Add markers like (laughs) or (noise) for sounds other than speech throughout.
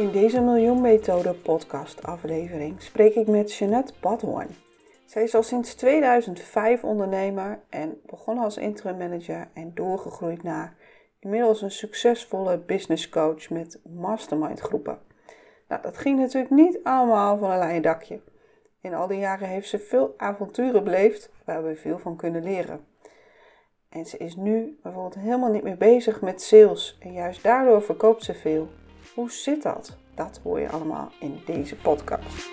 In deze Miljoen Methode podcast aflevering spreek ik met Jeanette Badhoorn. Zij is al sinds 2005 ondernemer en begonnen als interim manager en doorgegroeid naar inmiddels een succesvolle business coach met mastermind groepen. Nou, dat ging natuurlijk niet allemaal van een leien dakje. In al die jaren heeft ze veel avonturen beleefd waar we veel van kunnen leren. En ze is nu bijvoorbeeld helemaal niet meer bezig met sales en juist daardoor verkoopt ze veel. Hoe zit dat? Dat hoor je allemaal in deze podcast.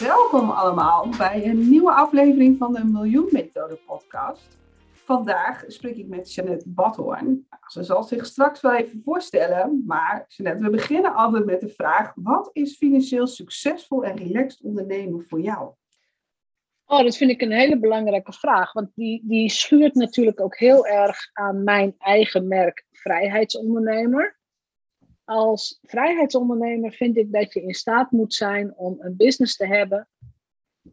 Welkom allemaal bij een nieuwe aflevering van de Miljoen Methode podcast. Vandaag spreek ik met Jeannette Badhoorn. Ze zal zich straks wel even voorstellen, maar Jeannette, we beginnen altijd met de vraag: wat is financieel succesvol en relaxed ondernemen voor jou? Oh, dat vind ik een hele belangrijke vraag. Want die, die schuurt natuurlijk ook heel erg aan mijn eigen merk vrijheidsondernemer. Als vrijheidsondernemer vind ik dat je in staat moet zijn om een business te hebben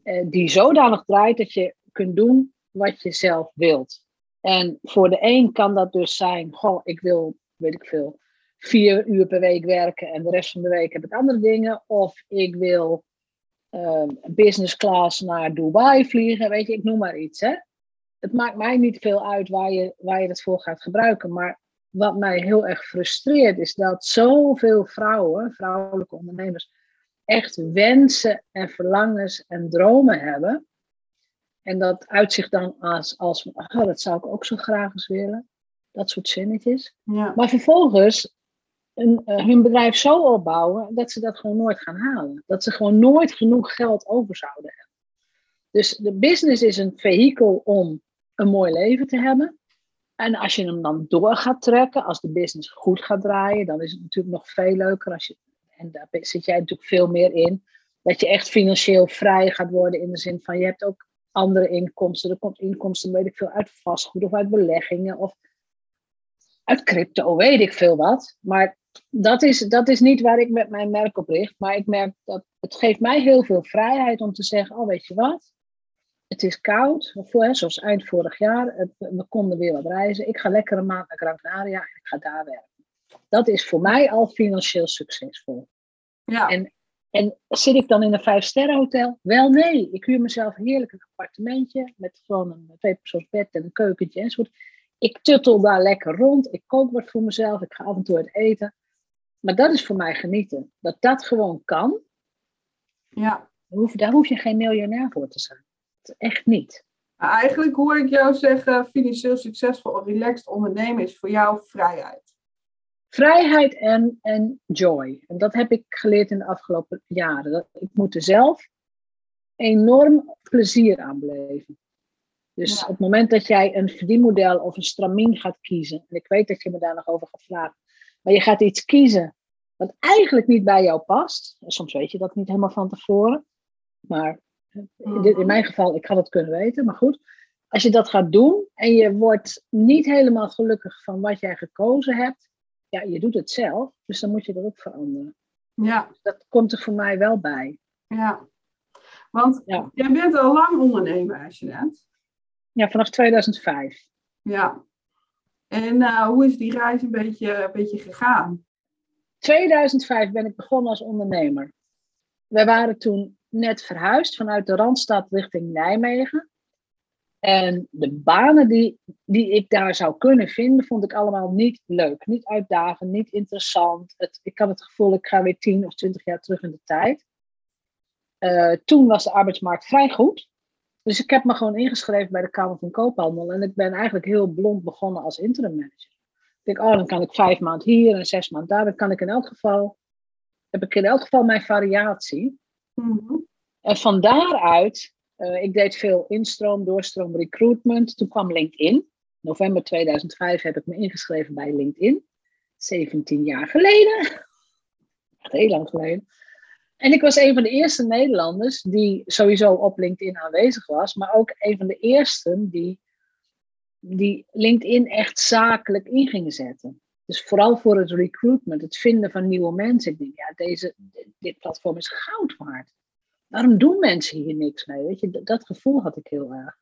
eh, die zodanig draait dat je kunt doen wat je zelf wilt. En voor de een kan dat dus zijn, goh, ik wil, weet ik veel, vier uur per week werken en de rest van de week heb ik andere dingen. Of ik wil business class naar Dubai vliegen, weet je, ik noem maar iets. Hè? Het maakt mij niet veel uit waar je, waar je het voor gaat gebruiken, maar wat mij heel erg frustreert is dat zoveel vrouwen, vrouwelijke ondernemers, echt wensen en verlangens en dromen hebben. En dat uitzicht dan als, als oh, dat zou ik ook zo graag eens willen. Dat soort zinnetjes. Ja. Maar vervolgens een, uh, hun bedrijf zo opbouwen dat ze dat gewoon nooit gaan halen. Dat ze gewoon nooit genoeg geld over zouden hebben. Dus de business is een vehikel om een mooi leven te hebben. En als je hem dan door gaat trekken, als de business goed gaat draaien, dan is het natuurlijk nog veel leuker. Als je, en daar zit jij natuurlijk veel meer in. Dat je echt financieel vrij gaat worden in de zin van je hebt ook andere inkomsten. Er komt inkomsten, weet ik veel, uit vastgoed of uit beleggingen of uit crypto, weet ik veel wat. Maar dat is, dat is niet waar ik met mijn merk op richt. Maar ik merk dat het geeft mij heel veel vrijheid om te zeggen, oh weet je wat, het is koud, zoals eind vorig jaar, we konden weer wat reizen. Ik ga lekker een maand naar Gran Canaria en ik ga daar werken. Dat is voor mij al financieel succesvol. Ja. En, en zit ik dan in een vijfsterrenhotel? Wel nee, ik huur mezelf heerlijk een appartementje met gewoon een tweepersoons bed en een keukentje enzovoort. Ik tuttel daar lekker rond, ik kook wat voor mezelf, ik ga af en toe uit eten. Maar dat is voor mij genieten. Dat dat gewoon kan. Ja. Daar hoef je geen miljonair voor te zijn. Echt niet. eigenlijk hoor ik jou zeggen, financieel succesvol en relaxed ondernemen is voor jou vrijheid. Vrijheid en, en joy. En dat heb ik geleerd in de afgelopen jaren. Dat ik moet er zelf enorm plezier aan beleven. Dus op het moment dat jij een verdienmodel of een stramien gaat kiezen, en ik weet dat je me daar nog over gaat vragen, maar je gaat iets kiezen wat eigenlijk niet bij jou past. Soms weet je dat niet helemaal van tevoren. Maar in, in mijn geval, ik had het kunnen weten, maar goed. Als je dat gaat doen en je wordt niet helemaal gelukkig van wat jij gekozen hebt, ja, je doet het zelf, dus dan moet je dat ook veranderen. Ja. Dus dat komt er voor mij wel bij. Ja. Want ja. jij bent al lang ondernemer, als je net. Ja, vanaf 2005. Ja. En uh, hoe is die reis een beetje, een beetje gegaan? 2005 ben ik begonnen als ondernemer. We waren toen net verhuisd vanuit de Randstad richting Nijmegen. En de banen die, die ik daar zou kunnen vinden, vond ik allemaal niet leuk. Niet uitdagend, niet interessant. Ik had het gevoel, ik ga weer tien of twintig jaar terug in de tijd. Uh, toen was de arbeidsmarkt vrij goed. Dus ik heb me gewoon ingeschreven bij de Kamer van Koophandel. En ik ben eigenlijk heel blond begonnen als interim manager. Ik denk, oh, dan kan ik vijf maanden hier en zes maanden daar. Dan kan ik in elk geval, heb ik in elk geval mijn variatie. Mhm. En van daaruit, uh, ik deed veel instroom, doorstroom, recruitment. Toen kwam LinkedIn. November 2005 heb ik me ingeschreven bij LinkedIn. 17 jaar geleden. Echt heel lang geleden. En ik was een van de eerste Nederlanders die sowieso op LinkedIn aanwezig was, maar ook een van de eersten die, die LinkedIn echt zakelijk in gingen zetten. Dus vooral voor het recruitment, het vinden van nieuwe mensen. Ik denk, ja, deze, dit platform is goud waard. Waarom doen mensen hier niks mee? Weet je, dat, gevoel had ik heel erg.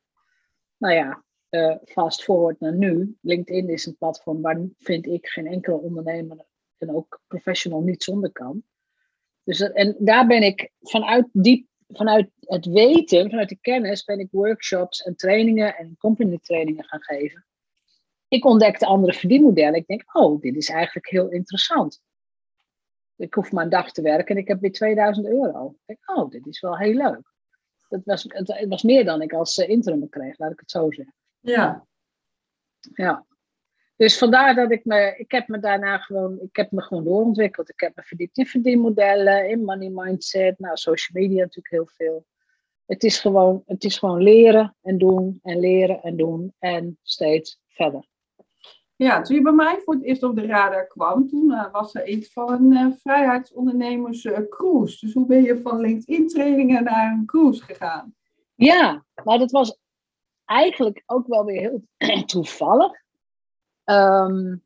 Nou ja, uh, fast forward naar nu. LinkedIn is een platform waar, vind ik, geen enkele ondernemer en ook professional niet zonder kan. Dus en daar ben ik vanuit, die, vanuit het weten, vanuit de kennis, ben ik workshops en trainingen en company trainingen gaan geven. Ik ontdekte andere verdienmodellen. Ik denk, oh, dit is eigenlijk heel interessant. Ik hoef maar een dag te werken en ik heb weer 2000 euro. Ik denk, oh, dit is wel heel leuk. Dat was, het, was meer dan ik als uh, interim kreeg, laat ik het zo zeggen. Ja. Ja. Dus vandaar dat ik me, ik heb me daarna gewoon, ik heb me gewoon doorontwikkeld. Ik heb me verdiept in verdienmodellen, in money mindset, nou, social media natuurlijk heel veel. Het is gewoon, het is gewoon leren en doen en leren en doen en steeds verder. Ja, toen je bij mij voor het eerst op de radar kwam, toen uh, was er iets van een uh, vrijheidsondernemers uh, cruise. Dus hoe ben je van LinkedIn trainingen naar een cruise gegaan? Ja, maar dat was eigenlijk ook wel weer heel (clears throat) toevallig. Um,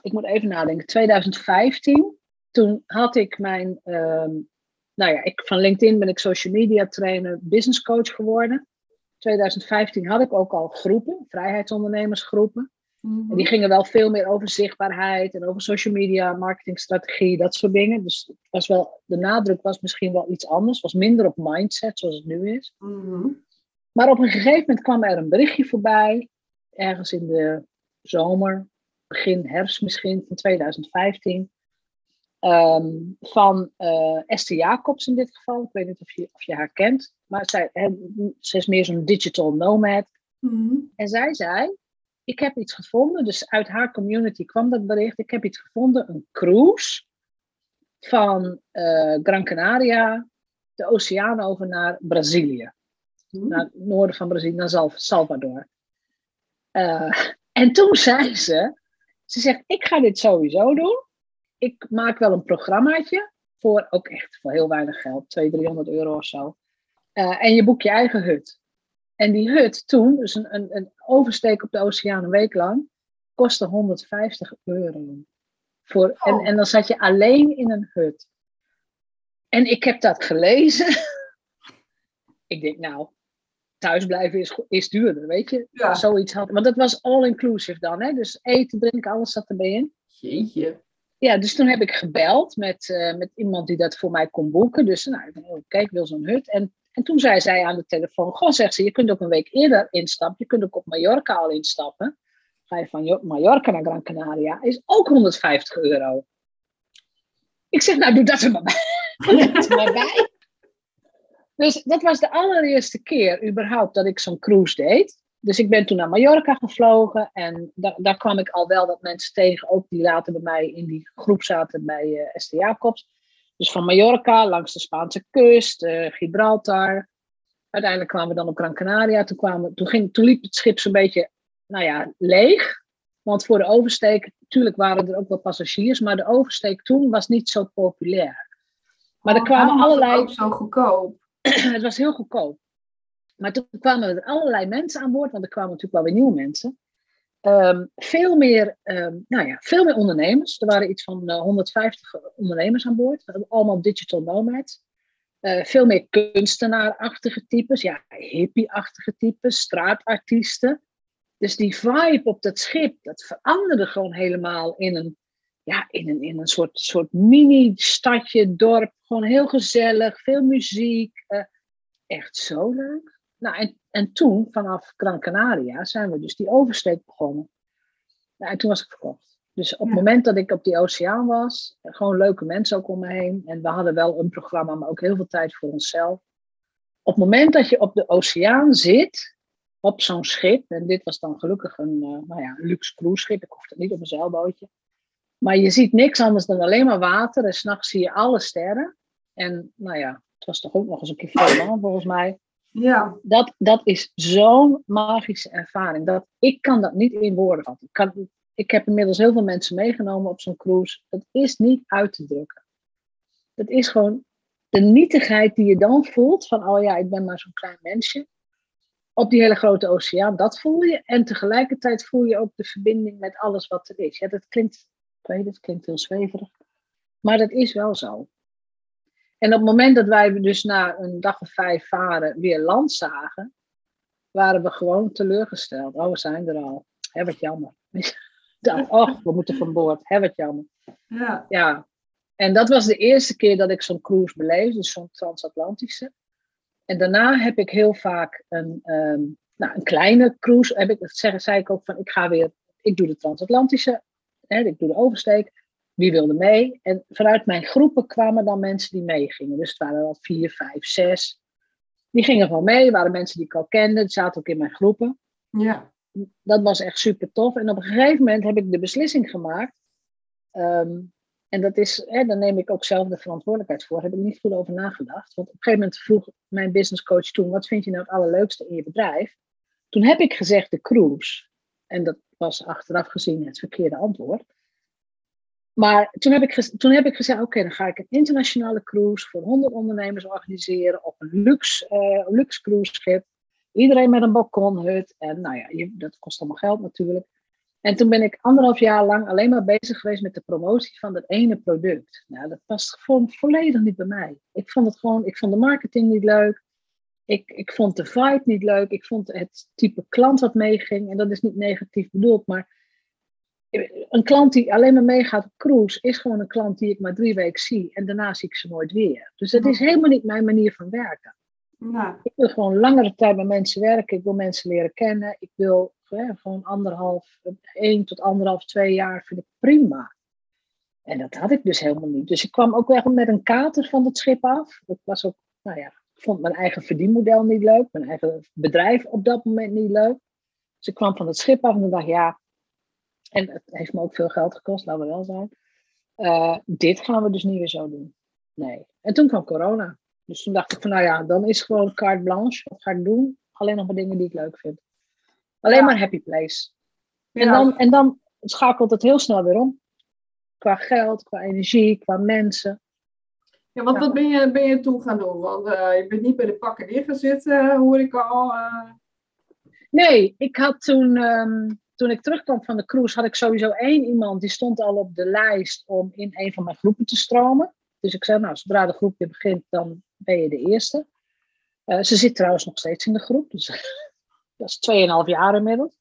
ik moet even nadenken. 2015, toen had ik mijn, um, nou ja, ik, van LinkedIn ben ik social media trainer, business coach geworden. 2015 had ik ook al groepen, vrijheidsondernemersgroepen. En die mhm. gingen wel veel meer over zichtbaarheid en over social media, marketingstrategie, dat soort dingen. Dus het was wel, de nadruk was misschien wel iets anders, was minder op mindset zoals het nu is. Mhm. Maar op een gegeven moment kwam er een berichtje voorbij, ergens in de zomer, begin herfst misschien van 2015. Ehm, van uh, Esther Jacobs in dit geval. Ik weet niet of je, of je haar kent. Maar zij, ze is meer zo'n digital nomad. Mhm. En zij zei, ik heb iets gevonden. Dus uit haar community kwam dat bericht. Ik heb iets gevonden, een cruise van uh, Gran Canaria, de oceaan over naar Brazilië. Mhm. Naar het noorden van Brazilië, naar Salvador. Uh, en toen zei ze, ze zegt, ik ga dit sowieso doen. Ik maak wel een programmaatje voor ook echt voor heel weinig geld, 200, 300 euro of zo. Uh, en je boekt je eigen hut. En die hut toen, dus een, een, een oversteek op de oceaan een week lang, kostte 150 euro. Voor, en, oh. en dan zat je alleen in een hut. En ik heb dat gelezen. (laughs) ik denk, nou, thuisblijven is, is duurder, weet je. Ja. Zoiets had. Want dat was all-inclusive dan, hè. Dus eten, drinken, alles zat erbij in. Jeetje. Ja, dus toen heb ik gebeld met, uh, met iemand die dat voor mij kon boeken. Dus nou, oh, kijk, ik wil zo'n hut. En, en toen zei zij aan de telefoon, goh, zegt ze, je kunt ook een week eerder instappen. Je kunt ook op Mallorca al instappen. Ga je van Mallorca naar Gran Canaria, is ook 150 euro. Ik zeg, nou, doe dat er maar bij. (laughs) doe dat er maar bij. Dus dat was de allereerste keer überhaupt dat ik zo'n cruise deed. Dus ik ben toen naar Mallorca gevlogen en daar, daar kwam ik al wel dat mensen tegen, ook die later bij mij in die groep zaten bij uh, Esther Jacobs. Dus van Mallorca langs de Spaanse kust, uh, Gibraltar. Uiteindelijk kwamen we dan op Gran Canaria. Toen, kwamen, toen, ging, toen liep het schip zo'n beetje nou ja, leeg. Want voor de oversteek, natuurlijk waren er ook wel passagiers, maar de oversteek toen was niet zo populair. Maar er oh, kwamen allerlei. ook zo goedkoop. (clears throat) het was heel goedkoop. Maar toen kwamen er allerlei mensen aan boord, want er kwamen natuurlijk wel weer nieuwe mensen. Ehm, veel, meer, um, nou ja, veel meer ondernemers. Er waren iets van 150 eh, ondernemers aan boord, allemaal digital nomads. Uh, veel meer kunstenaarachtige types, ja, hippie-achtige types, straatartiesten. Dus die vibe op dat schip, dat veranderde gewoon helemaal in een, ja, in een, in een soort, soort mini-stadje, dorp. Gewoon heel gezellig, veel muziek. Uh, echt zo leuk. Nou, en, en toen, vanaf Gran Canaria, zijn we dus die oversteek begonnen. Nou, en toen was ik verkocht. Dus op het moment dat ik op die oceaan was, gewoon leuke mensen ook om me heen. En we hadden wel een programma, maar ook heel veel tijd voor onszelf. Op het moment dat je op de oceaan zit, op zo'n schip, en dit was dan gelukkig een, uh, nou ja, luxe cruiseschip, ik hoefde niet op een zeilbootje. Maar je ziet niks anders dan alleen maar water en s'nachts zie je alle sterren. En nou ja, het was toch ook nog eens een keer veel volgens mij. Ja. Dat, dat is zo'n magische ervaring. Dat, ik kan dat niet in woorden vatten. Ik, kan, ik heb inmiddels heel veel mensen meegenomen op zo'n cruise. Het is niet uit te drukken. dat is gewoon de nietigheid die je dan voelt van, oh ja, ik ben maar zo'n klein mensje. Op die hele grote oceaan, dat voel je. En tegelijkertijd voel je ook de verbinding met alles wat er is. Ja, dat klinkt, ik weet het, klinkt heel zweverig. Maar dat is wel zo. En op het moment dat wij dus na een dag of vijf varen weer land zagen, waren we gewoon teleurgesteld. Oh, we zijn er al. Hè, wat jammer. (laughs) oh, we moeten van boord. Hè, wat jammer. Ja. ja. En dat was de eerste keer dat ik zo'n cruise beleefde, dus zo'n transatlantische. En daarna heb ik heel vaak een, ehm, nou, een kleine cruise. Heb ik, dat zeg, zei ik ook van, ik ga weer, ik doe de transatlantische, hè, ik doe de oversteek. Wie wilde mee? En vanuit mijn groepen kwamen dan mensen die meegingen. Dus het waren al vier, vijf, zes. Die gingen gewoon mee, waren mensen die ik al kende, die zaten ook in mijn groepen. Ja. Dat was echt super tof. En op een gegeven moment heb ik de beslissing gemaakt. Ehm, en dat is, hè, daar neem ik ook zelf de verantwoordelijkheid voor. Daar heb ik niet goed over nagedacht. Want op een gegeven moment vroeg mijn business coach toen: wat vind je nou het allerleukste in je bedrijf? Toen heb ik gezegd de cruise. En dat was achteraf gezien het verkeerde antwoord. Maar toen heb ik, toen heb ik gezegd, oké, dan ga ik een internationale cruise voor 100 ondernemers organiseren op een luxe, uh, luxe cruise schip. Iedereen met een balkonhut. En nou ja, dat kost allemaal geld natuurlijk. En toen ben ik anderhalf jaar lang alleen maar bezig geweest met de promotie van dat ene product. Nou, dat past gewoon volledig niet bij mij. Ik vond het gewoon, ik vond de marketing niet leuk. Ik, ik vond de vibe niet leuk. Ik vond het type klant wat meeging. En dat is niet negatief bedoeld, maar een klant die alleen maar meegaat op cruise, is gewoon een klant die ik maar drie weken zie en daarna zie ik ze nooit weer. Dus dat is helemaal niet mijn manier van werken. Ik wil gewoon langere tijd met mensen werken. Ik wil mensen leren kennen. Ik wil gewoon anderhalf, één tot anderhalf, twee jaar vind ik prima. En dat had ik dus helemaal niet. Dus ik kwam ook wel met een kater van het schip af. Ik was ook, nou ja, vond mijn eigen verdienmodel niet leuk. Mijn eigen bedrijf op dat moment niet leuk. Dus ik kwam van het schip af en dacht, ja, en het heeft me ook veel geld gekost, laten we wel zijn. Uh, dit gaan we dus niet weer zo doen. Nee. En toen kwam corona. Dus toen dacht ik van, nou ja, dan is gewoon carte blanche. Wat ga ik doen? Alleen nog maar dingen die ik leuk vind. Alleen maar happy place. En, dan, en dan schakelt het heel snel weer om. Qua geld, qua energie, qua mensen. Ja, want wat ben je, ben je toen gaan doen? Want uh, je bent niet bij de pakken neer gaan zitten, hoor ik al. Uh... Nee, ik had toen... Um, toen ik terugkwam van de cruise, had ik sowieso één iemand die stond al op de lijst om in een van mijn groepen te stromen. Dus ik zei, nou, zodra de groep weer begint, dan ben je de eerste. Uh, ze zit trouwens nog steeds in de groep, dus (laughs) dat is 2,5 jaar inmiddels.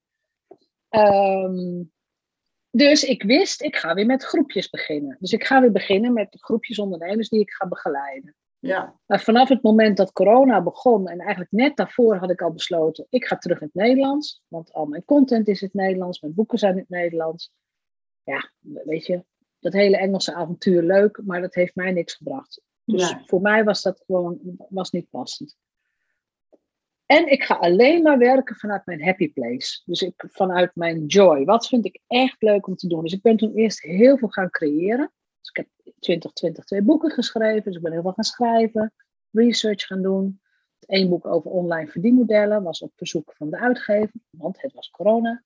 Um, dus ik wist, ik ga weer met groepjes beginnen. Dus ik ga weer beginnen met groepjes ondernemers die ik ga begeleiden. Ja. Maar vanaf het moment dat corona begon, en eigenlijk net daarvoor had ik al besloten, ik ga terug in het Nederlands. Want al mijn content is in het Nederlands, mijn boeken zijn in het Nederlands. Ja, weet je, dat hele Engelse avontuur leuk, maar dat heeft mij niks gebracht. Dus voor mij was dat gewoon was niet passend. En ik ga alleen maar werken vanuit mijn happy place. Dus ik, vanuit mijn joy. Wat vind ik echt leuk om te doen? Dus ik ben toen eerst heel veel gaan creëren. Dus ik heb 2020 twee boeken geschreven. Dus ik ben heel veel gaan schrijven, research gaan doen. Eén boek over online verdienmodellen was op verzoek van de uitgever, want het was corona.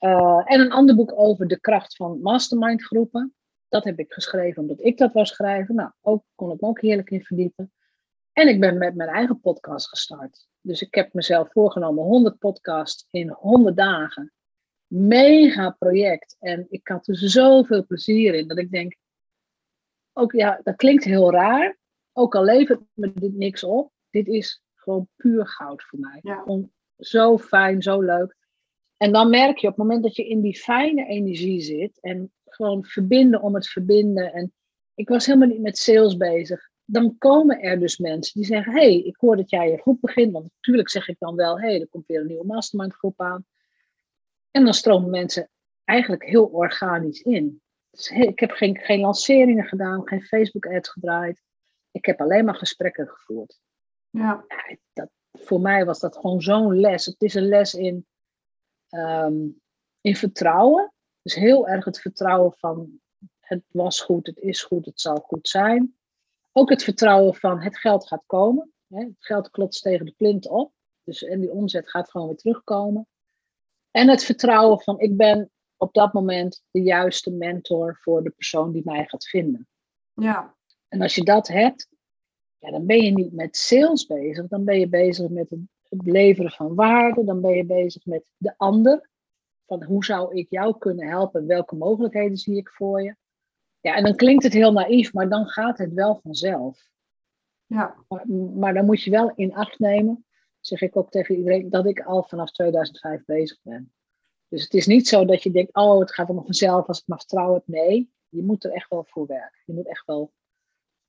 Uh, en een ander boek over de kracht van mastermind groepen. Dat heb ik geschreven omdat ik dat wou schrijven. Nou, ook kon ik me ook heerlijk in verdiepen. En ik ben met mijn eigen podcast gestart. Dus ik heb mezelf voorgenomen 100 podcasts in 100 dagen. Mega project. En ik had er zoveel plezier in dat ik denk, ook ja, dat klinkt heel raar. Ook al levert me dit niks op, dit is gewoon puur goud voor mij. Ja. Gewoon zo fijn, zo leuk. En dan merk je op het moment dat je in die fijne energie zit en gewoon verbinden om het verbinden. En ik was helemaal niet met sales bezig. Dan komen er dus mensen die zeggen: hey, ik hoor dat jij je groep begint. Want natuurlijk zeg ik dan wel: hey, er komt weer een nieuwe mastermind groep aan. En dan stromen mensen eigenlijk heel organisch in. Dus ik heb geen, geen lanceringen gedaan, geen Facebook-ads gedraaid. Ik heb alleen maar gesprekken gevoerd. Ja. ja dat, voor mij was dat gewoon zo'n les. Het is een les in, ehm, in vertrouwen. Dus heel erg het vertrouwen van het was goed, het is goed, het zal goed zijn. Ook het vertrouwen van het geld gaat komen. Hè? Het geld klotst tegen de plint op. Dus, en die omzet gaat gewoon weer terugkomen. En het vertrouwen van ik ben op dat moment de juiste mentor voor de persoon die mij gaat vinden. Ja. En als je dat hebt, ja, dan ben je niet met sales bezig. Dan ben je bezig met het, het leveren van waarde. Dan ben je bezig met de ander. Van hoe zou ik jou kunnen helpen? Welke mogelijkheden zie ik voor je? Ja, en dan klinkt het heel naïef, maar dan gaat het wel vanzelf. Ja. Maar, maar dan moet je wel in acht nemen, zeg ik ook tegen iedereen, dat ik al vanaf 2005 bezig ben. Dus het is niet zo dat je denkt, oh, het gaat allemaal vanzelf als ik maar vertrouwen heb. Nee, je moet er echt wel voor werken. Je moet echt wel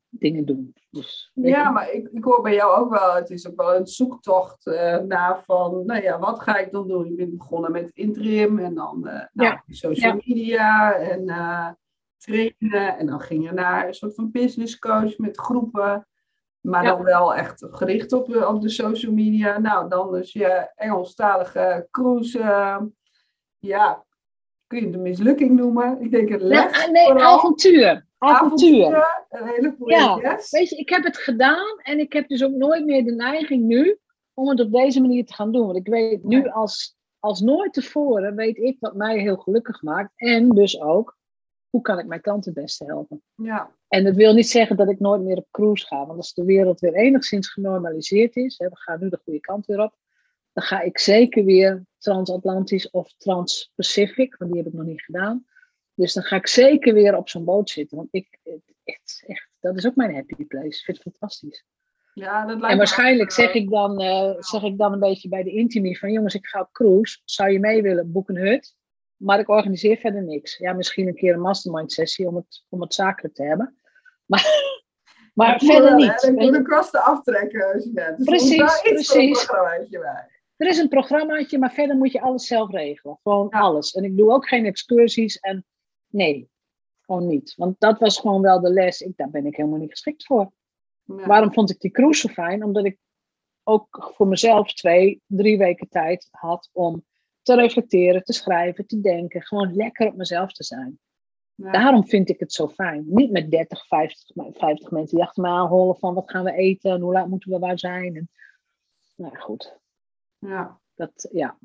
dingen doen. Dus, ja, maar ik, ik hoor bij jou ook wel, het is ook wel een zoektocht uh, naar van, nou ja, wat ga ik dan doen? Je bent begonnen met interim en dan uh, nou, social media en uh, trainen. En dan ging je naar een soort van business coach met groepen. Maar dan wel echt gericht op, op de social media. Nou, dan dus je Engelstalige cruise. ja, kun je het een mislukking noemen? Ik denk een les. nee, avontuur. Avontuur. Een hele ja, weet je, ik heb het gedaan en ik heb dus ook nooit meer de neiging nu om het op deze manier te gaan doen. Want ik weet nu als, als nooit tevoren, weet ik wat mij heel gelukkig maakt. En dus ook, hoe kan ik mijn klant het beste helpen? Ja. En dat wil niet zeggen dat ik nooit meer op cruise ga. Want als de wereld weer enigszins genormaliseerd is, hè, we gaan nu de goede kant weer op, dan ga ik zeker weer transatlantisch of transpacific, want die heb ik nog niet gedaan. Dus dan ga ik zeker weer op zo'n boot zitten. Want ik, echt, echt, dat is ook mijn happy place. Ik vind het fantastisch. Ja, dat lijkt en waarschijnlijk zeg ik, dan, uh, zeg ik dan een beetje bij de intimie van jongens, ik ga op cruise. Zou je mee willen? Boek een hut. Maar ik organiseer verder niks. Ja, misschien een keer een mastermind sessie om het, om het zakelijk te hebben. (laughs) Maar, maar verder niet. Ik moet een kosten aftrekken. Als je dus precies, precies. Er is een programmaatje, maar verder moet je alles zelf regelen. Gewoon alles. En ik doe ook geen excursies. En Nee, gewoon niet. Want dat was gewoon wel de les. Ik, daar ben ik helemaal niet geschikt voor. Waarom vond ik die cruise zo fijn? Omdat ik ook voor mezelf twee, drie weken tijd had om te reflecteren, te schrijven, te denken. Gewoon lekker op mezelf te zijn. Daarom vind ik het zo fijn. Niet met 30, 50, 50 mensen die achter me aanholen van wat gaan we eten en hoe laat moeten we waar zijn. En, nou goed. Ja. Dat, ja.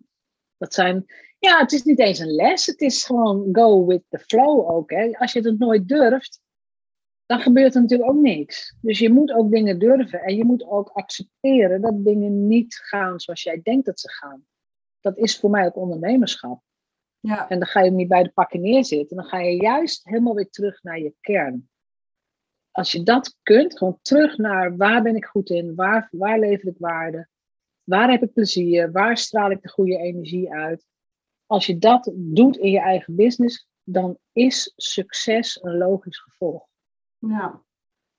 Dat zijn, ja, het is niet eens een les, het is gewoon go with the flow ook. Hè. Als je het nooit durft, dan gebeurt er natuurlijk ook niks. Dus je moet ook dingen durven en je moet ook accepteren dat dingen niet gaan zoals jij denkt dat ze gaan. Dat is voor mij ook ondernemerschap. Ja. En dan ga je niet bij de pakken neerzitten. Dan ga je juist helemaal weer terug naar je kern. Als je dat kunt, gewoon terug naar waar ben ik goed in, waar, waar lever ik waarde, waar heb ik plezier, waar straal ik de goede energie uit, als je dat doet in je eigen business, dan is succes een logisch gevolg. Ja.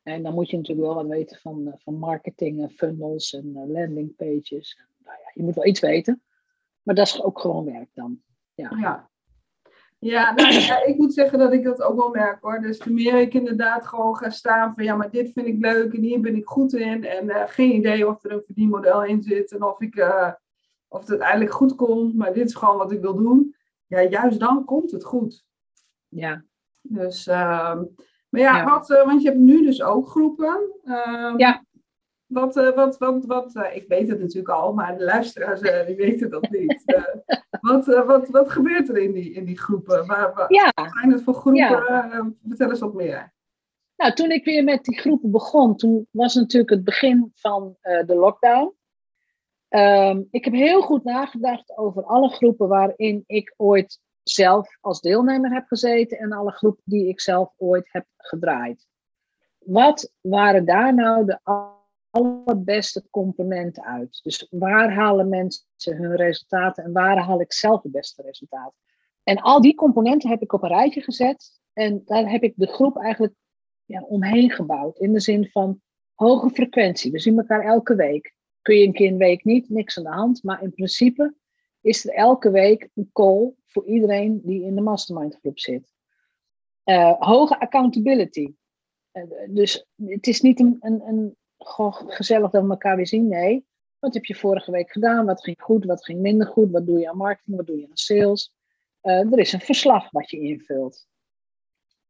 En dan moet je natuurlijk wel wat weten van, eh, van marketing en funnels en uh, landing pages. Nou ja, je moet wel iets weten, maar dat is ook gewoon werk dan. Ja. ja. Ja, nou, ja, ik moet zeggen dat ik dat ook wel merk hoor. Dus te meer ik inderdaad gewoon ga staan van ja, maar dit vind ik leuk en hier ben ik goed in. En uh, geen idee of er een verdienmodel in zit en of ik of het uiteindelijk goed komt, maar dit is gewoon wat ik wil doen. Ja, juist dan komt het goed. Ja. Dus, uh, maar ja, Wat, uh, want je hebt nu dus ook groepen. Uh, ja. Wat, uh, wat, wat, wat uh, ik weet het natuurlijk al, maar de luisteraars die weten dat niet. wat, wat, wat gebeurt er in die, in die groepen? Waar, ja. zijn het voor groepen? Ja. vertel eens wat meer. Nou, toen ik weer met die groepen begon, toen was natuurlijk het begin van de lockdown. Ehm, ik heb heel goed nagedacht over alle groepen waarin ik ooit zelf als deelnemer heb gezeten en alle groepen die ik zelf ooit heb gedraaid. Wat waren daar nou de allerbeste componenten uit? Dus waar halen mensen hun resultaten en waar haal ik zelf het beste resultaat? En al die componenten heb ik op een rijtje gezet en daar heb ik de groep eigenlijk ja, omheen gebouwd. In de zin van hoge frequentie. We zien elkaar elke week kun je een keer een week niet, niks aan de hand. Maar in principe is er elke week een call voor iedereen die in de mastermind groep zit. Uh, hoge accountability. Uh, dus het is niet een, een, een gezellig dat we elkaar weer zien. Nee, wat heb je vorige week gedaan? Wat ging goed? Wat ging minder goed? Wat doe je aan marketing? Wat doe je aan sales? Uh, er is een verslag wat je invult.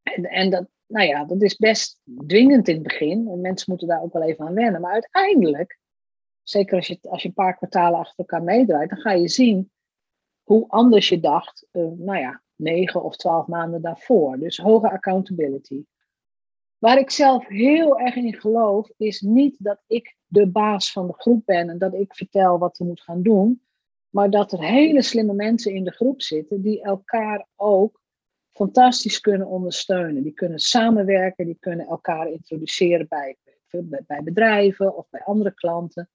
En, en dat, nou ja, dat is best dwingend in het begin. En mensen moeten daar ook wel even aan wennen. Maar uiteindelijk zeker als je, als je een paar kwartalen achter elkaar meedraait, dan ga je zien hoe anders je dacht, uh, nou ja, negen of twaalf maanden daarvoor. Dus hoge accountability. Waar ik zelf heel erg in geloof, is niet dat ik de baas van de groep ben en dat ik vertel wat we moeten gaan doen, maar dat er hele slimme mensen in de groep zitten die elkaar ook fantastisch kunnen ondersteunen. Die kunnen samenwerken, die kunnen elkaar introduceren bij, bij bedrijven of bij andere klanten.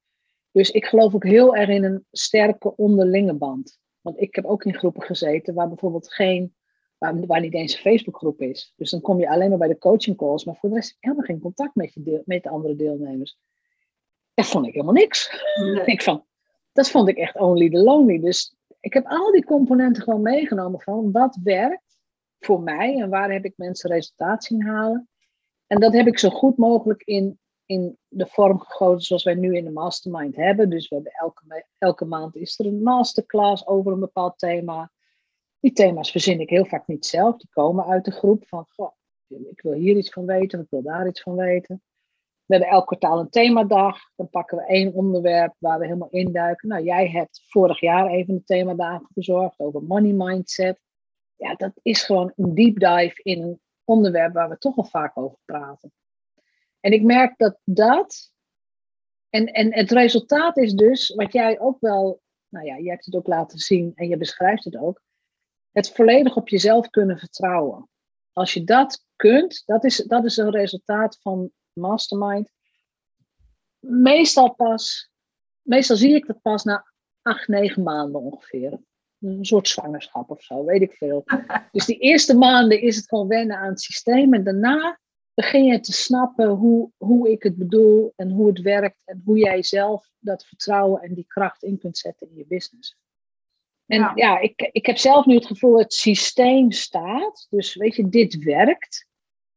Dus ik geloof ook heel erg in een sterke onderlinge band. Want ik heb ook in groepen gezeten waar bijvoorbeeld geen, waar, waar niet eens een Facebookgroep is. Dus dan kom je alleen maar bij de coaching calls, maar voor de rest helemaal geen contact met, je deel, met de andere deelnemers. Dat vond ik helemaal niks. (laughs) ik van, dat vond ik echt only the lonely. Dus ik heb al die componenten gewoon meegenomen van wat werkt voor mij en waar heb ik mensen resultaat zien halen. En dat heb ik zo goed mogelijk in, in de vorm gegoten zoals wij nu in de mastermind hebben. Dus we hebben elke, elke maand is er een masterclass over een bepaald thema. Die thema's verzin ik heel vaak niet zelf. Die komen uit de groep van, goh, ik wil hier iets van weten, ik wil daar iets van weten. We hebben elk kwartaal een themadag. Dan pakken we één onderwerp waar we helemaal induiken. Nou, jij hebt vorig jaar even een themadagen verzorgd over money mindset. Ja, dat is gewoon een deep dive in een onderwerp waar we toch al vaak over praten. En ik merk dat dat. En, en het resultaat is dus, wat jij ook wel. Nou ja, je hebt het ook laten zien en je beschrijft het ook. Het volledig op jezelf kunnen vertrouwen. Als je dat kunt, dat is, dat is een resultaat van mastermind. Meestal pas, meestal zie ik dat pas na acht, negen maanden ongeveer. Een soort zwangerschap of zo, weet ik veel. (laughs) Dus die eerste maanden is het gewoon wennen aan het systeem. En daarna begin je te snappen hoe, hoe ik het bedoel en hoe het werkt. En hoe jij zelf dat vertrouwen en die kracht in kunt zetten in je business. En ja, ik, ik heb zelf nu het gevoel, het systeem staat. Dus weet je, dit werkt.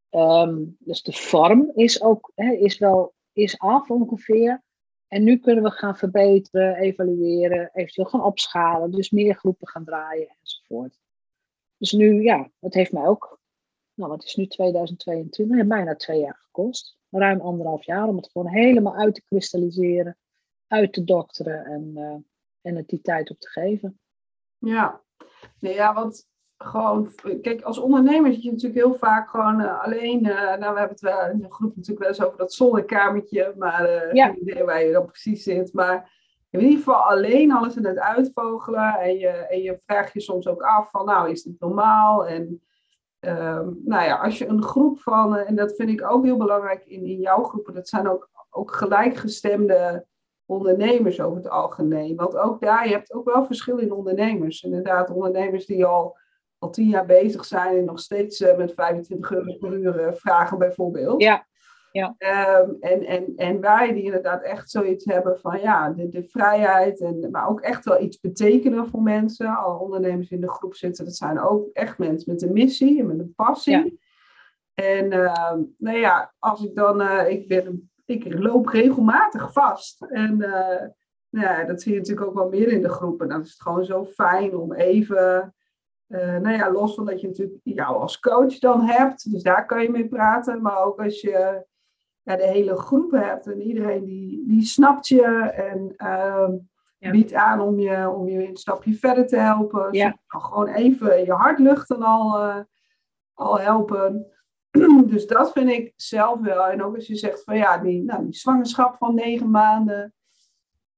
Ehm, dus de vorm is ook is wel is af ongeveer. En nu kunnen we gaan verbeteren, evalueren, eventueel gaan opschalen. Dus meer groepen gaan draaien enzovoort. Dus nu, ja, het heeft mij ook, nou wat is nu 2022, heeft bijna twee jaar gekost. Ruim anderhalf jaar om het gewoon helemaal uit te kristalliseren, uit te dokteren en, uh, en het die tijd op te geven. Ja, nee, ja want gewoon, kijk, als ondernemer zit je natuurlijk heel vaak gewoon uh, alleen. Uh, nou, we hebben het wel in de groep natuurlijk wel eens over dat zonnekamertje, maar uh, ja. geen idee waar je dan precies zit. Maar in ieder geval alleen alles in het uitvogelen. En je, en je vraagt je soms ook af van, nou, is dit normaal? En um, nou ja, als je een groep van, en dat vind ik ook heel belangrijk in, in jouw groepen, dat zijn ook, ook gelijkgestemde ondernemers over het algemeen. Want ook daar, je hebt ook wel verschil in ondernemers. Inderdaad, ondernemers die al al tien jaar bezig zijn en nog steeds uh, met 25 euro per uur uh, vragen bijvoorbeeld. Ja. Ja. Um, en, en, en wij die inderdaad echt zoiets hebben van ja, de, de vrijheid, en, maar ook echt wel iets betekenen voor mensen. Alle ondernemers in de groep zitten, dat zijn ook echt mensen met een missie en met een passie. Ja. En uh, nou ja, als ik dan, uh, ik, ben, ik loop regelmatig vast. En uh, nou ja, dat zie je natuurlijk ook wel meer in de groepen. Dan is het gewoon zo fijn om even uh, nou ja, los van dat je natuurlijk jou als coach dan hebt, dus daar kan je mee praten, maar ook als je ja, de hele groep hebt en iedereen die, die snapt je en uh, biedt aan om je, om je een stapje verder te helpen. Ja. gewoon even je hart luchten al, uh, al helpen. (clears throat) dus dat vind ik zelf wel. En ook als je zegt van ja, die, nou, die zwangerschap van negen maanden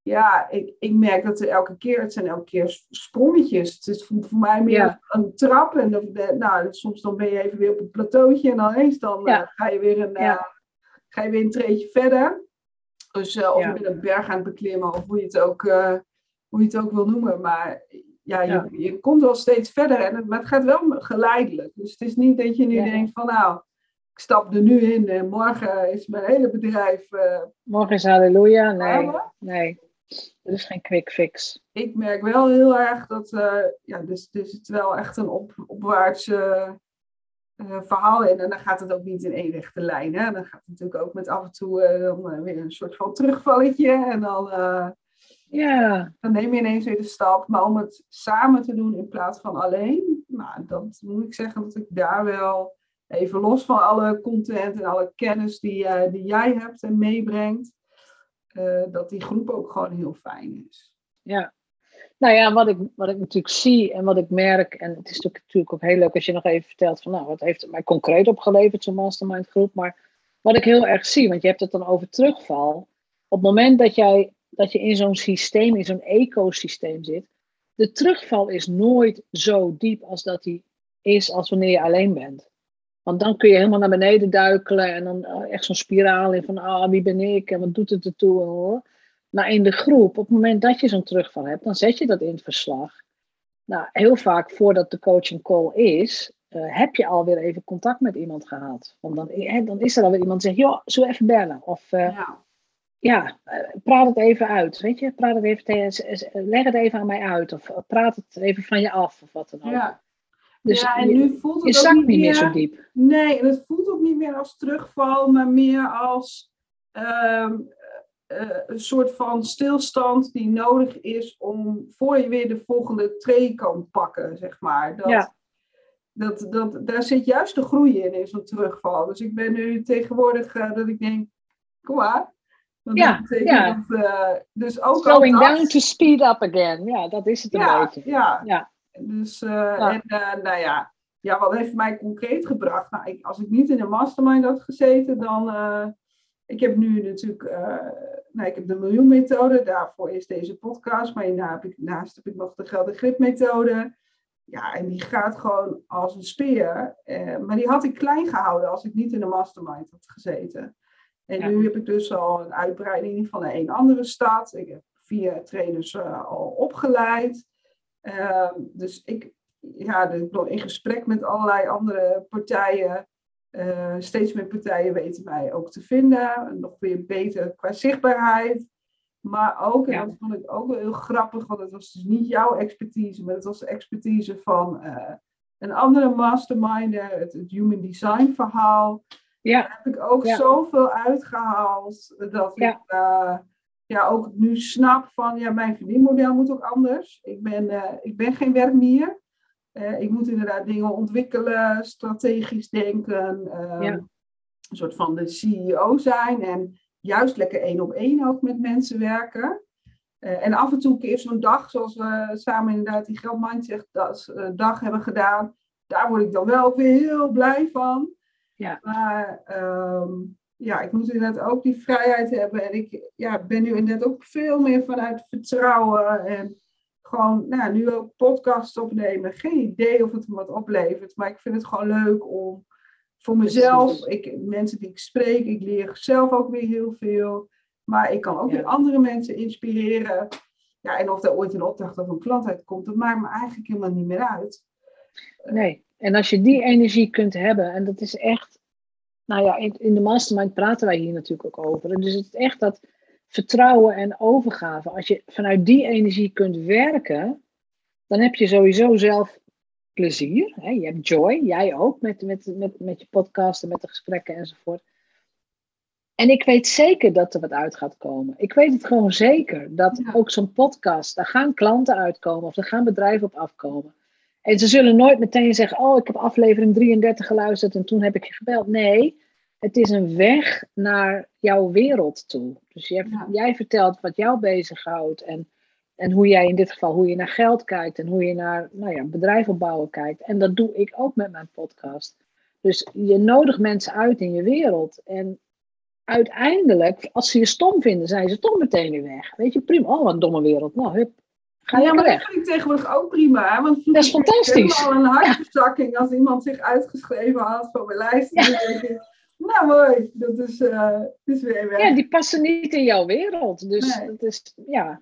ja, ik, ik merk dat er elke keer, het zijn elke keer sprongetjes. Het is voor, voor mij meer een trap. En dan, nou, soms dan ben je even weer op het plateautje en dan eens dan eh, ga, je weer een, uh, ga je weer een treedje verder. Dus uh, of je bent een berg aan het beklimmen of hoe je het ook, hoe je het ook wil noemen. Maar ja, je, je komt wel steeds verder. En het, maar het gaat wel geleidelijk. Dus het is niet dat je nu denkt van nou, ik stap er nu in en morgen is mijn hele bedrijf... morgen is halleluja. Nee, nee. Er is geen quick fix. Ik merk wel heel erg dat, uh, ja, dus, dus het wel echt een op, opwaarts uh, verhaal in. En dan gaat het ook niet in één rechte lijn. Hè? Dan gaat het natuurlijk ook met af en toe dan, weer een soort van terugvalletje. En dan, ja. dan neem je ineens weer de stap. Maar om het samen te doen in plaats van alleen, nou, dat moet ik zeggen dat ik daar wel even los van alle content en alle kennis die, die jij hebt en meebrengt uh, dat die groep ook gewoon heel fijn is. Ja. Nou ja, wat ik, wat ik natuurlijk zie en wat ik merk, en het is natuurlijk ook heel leuk als je nog even vertelt van, nou, wat heeft het mij concreet opgeleverd, zo'n mastermind groep, maar wat ik heel erg zie, want je hebt het dan over terugval. Op het moment dat, jij, dat je in zo'n systeem, in zo'n ecosysteem zit, de terugval is nooit zo diep als dat die is als wanneer je alleen bent. Want dan kun je helemaal naar beneden duikelen en dan eh, echt zo'n spiraal in van, ah, wie ben ik en wat doet het ertoe? Hoor. Maar in de groep, op het moment dat je zo'n terugval hebt, dan zet je dat in het verslag. Nou, heel vaak voordat de coaching call is, uh, heb je alweer even contact met iemand gehad. Want dan, dan is er alweer iemand die zegt, joh, zo even bellen? Of uh, ja, ja praat het even uit, weet je? Praat het even tegen, leg het even aan mij uit. Of praat het even van je af, of wat dan ook. Ja. Dus ja, en nu voelt het je ook niet meer, meer zo diep. Nee, en het voelt ook niet meer als terugval, maar meer als uh, uh, een soort van stilstand die nodig is om voor je weer de volgende tree kan pakken, zeg maar. Dat, ja. dat, dat, daar zit juist de groei in, in zo'n terugval. Dus ik ben nu tegenwoordig uh, dat ik denk, kom maar. ja, ja. Dat, uh, dus ook Slowing down to speed up again. Ja, dat is het een ja, beetje. Ja, ja. Dus, ja. en nou ja, ja, wat heeft mij concreet gebracht? Nou, ik, als ik niet in een mastermind had gezeten, dan... ik heb nu natuurlijk nou, ik heb de miljoenmethode, daarvoor is deze podcast. Maar heb ik, naast heb ik nog de geld- en gripmethode. Ja, en die gaat gewoon als een speer. Eh, maar die had ik klein gehouden als ik niet in de mastermind had gezeten. En nu heb ik dus al een uitbreiding van een andere stad. Ik heb vier trainers al opgeleid. Uh, dus ik, ja, ik ben in gesprek met allerlei andere partijen. Uh, steeds meer partijen weten mij ook te vinden. Nog weer beter qua zichtbaarheid. Maar ook, en dat vond ik ook wel heel grappig, want het was dus niet jouw expertise, maar het was de expertise van uh, een andere masterminder, het, het, Human Design verhaal. Ja. Daar heb ik ook ja. zoveel uitgehaald dat ik uh, ja, ook nu snap van, ja, mijn verdienmodel moet ook anders. Ik ben, ik ben geen werkmier. Uh, ik moet inderdaad dingen ontwikkelen, strategisch denken, uh, ja. een soort van de CEO zijn en juist lekker één op één ook met mensen werken. Uh, en af en toe een keer zo'n dag, zoals we samen inderdaad die geldmindset dag hebben gedaan, daar word ik dan wel weer heel blij van. Ja. Maar um, ja, ik moet inderdaad ook die vrijheid hebben. En ik ja, ben nu inderdaad ook veel meer vanuit vertrouwen en gewoon nou, nu ook podcasts opnemen. Geen idee of het me wat oplevert, maar ik vind het gewoon leuk om voor mezelf, ik, mensen die ik spreek, ik leer zelf ook weer heel veel. Maar ik kan ook weer andere mensen inspireren. Ja, en of er ooit een opdracht of een klant uitkomt, dat maakt me eigenlijk helemaal niet meer uit. Nee, en als je die energie kunt hebben, en dat is echt, nou ja, in, in de mastermind praten wij hier natuurlijk ook over. Dus het is echt dat vertrouwen en overgave, als je vanuit die energie kunt werken, dan heb je sowieso zelf plezier. Hè? Je hebt joy, jij ook, met, met, met, met je podcast en met de gesprekken enzovoort. En ik weet zeker dat er wat uit gaat komen. Ik weet het gewoon zeker. Dat ook zo'n podcast, daar gaan klanten uitkomen of er gaan bedrijven op afkomen. En ze zullen nooit meteen zeggen: Oh, ik heb aflevering 33 geluisterd en toen heb ik je gebeld. Nee, het is een weg naar jouw wereld toe. Dus jij, jij vertelt wat jou bezighoudt en, en hoe jij in dit geval, hoe je naar geld kijkt en hoe je naar nou ja, bedrijf opbouwen kijkt. En dat doe ik ook met mijn podcast. Dus je nodigt mensen uit in je wereld. En uiteindelijk, als ze je stom vinden, zijn ze toch meteen weer weg. Weet je, prima. Oh, wat een domme wereld. Nou, hup. Ga ja, maar weg. dat vind ik tegenwoordig ook prima. Want dat is fantastisch. al een hartverzakking als iemand zich uitgeschreven had van mijn lijst. Ja. Nou, mooi. Dat is, uh, is weer weg. Ja, die passen niet in jouw wereld. Dus dat is, ja.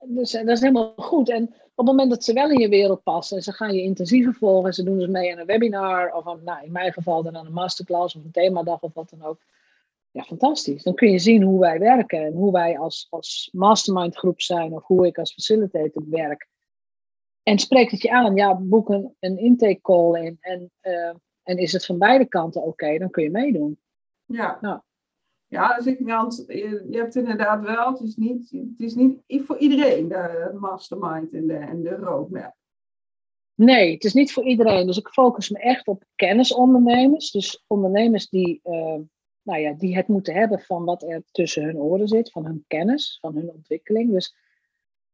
Dus eh, dat is helemaal goed. En op het moment dat ze wel in je wereld passen, ze gaan je intensiever volgen, ze doen dus mee aan een webinar, of aan, nou, in mijn geval dan aan een masterclass of een themadag of wat dan ook. Ja, fantastisch. Dan kun je zien hoe wij werken en hoe wij als, als mastermind groep zijn of hoe ik als facilitator werk. En spreekt het je aan, ja, boek een, een intake call in en uh, en is het van beide kanten oké, dan kun je meedoen. Ja. Nou. Ja, dus ik, want je, je hebt inderdaad wel, het is niet, het is niet voor iedereen de mastermind en de, en de roadmap. Nee, het is niet voor iedereen. Dus ik focus me echt op kennisondernemers. Dus ondernemers die, uh, nou ja, die het moeten hebben van wat er tussen hun oren zit, van hun kennis, van hun ontwikkeling. Dus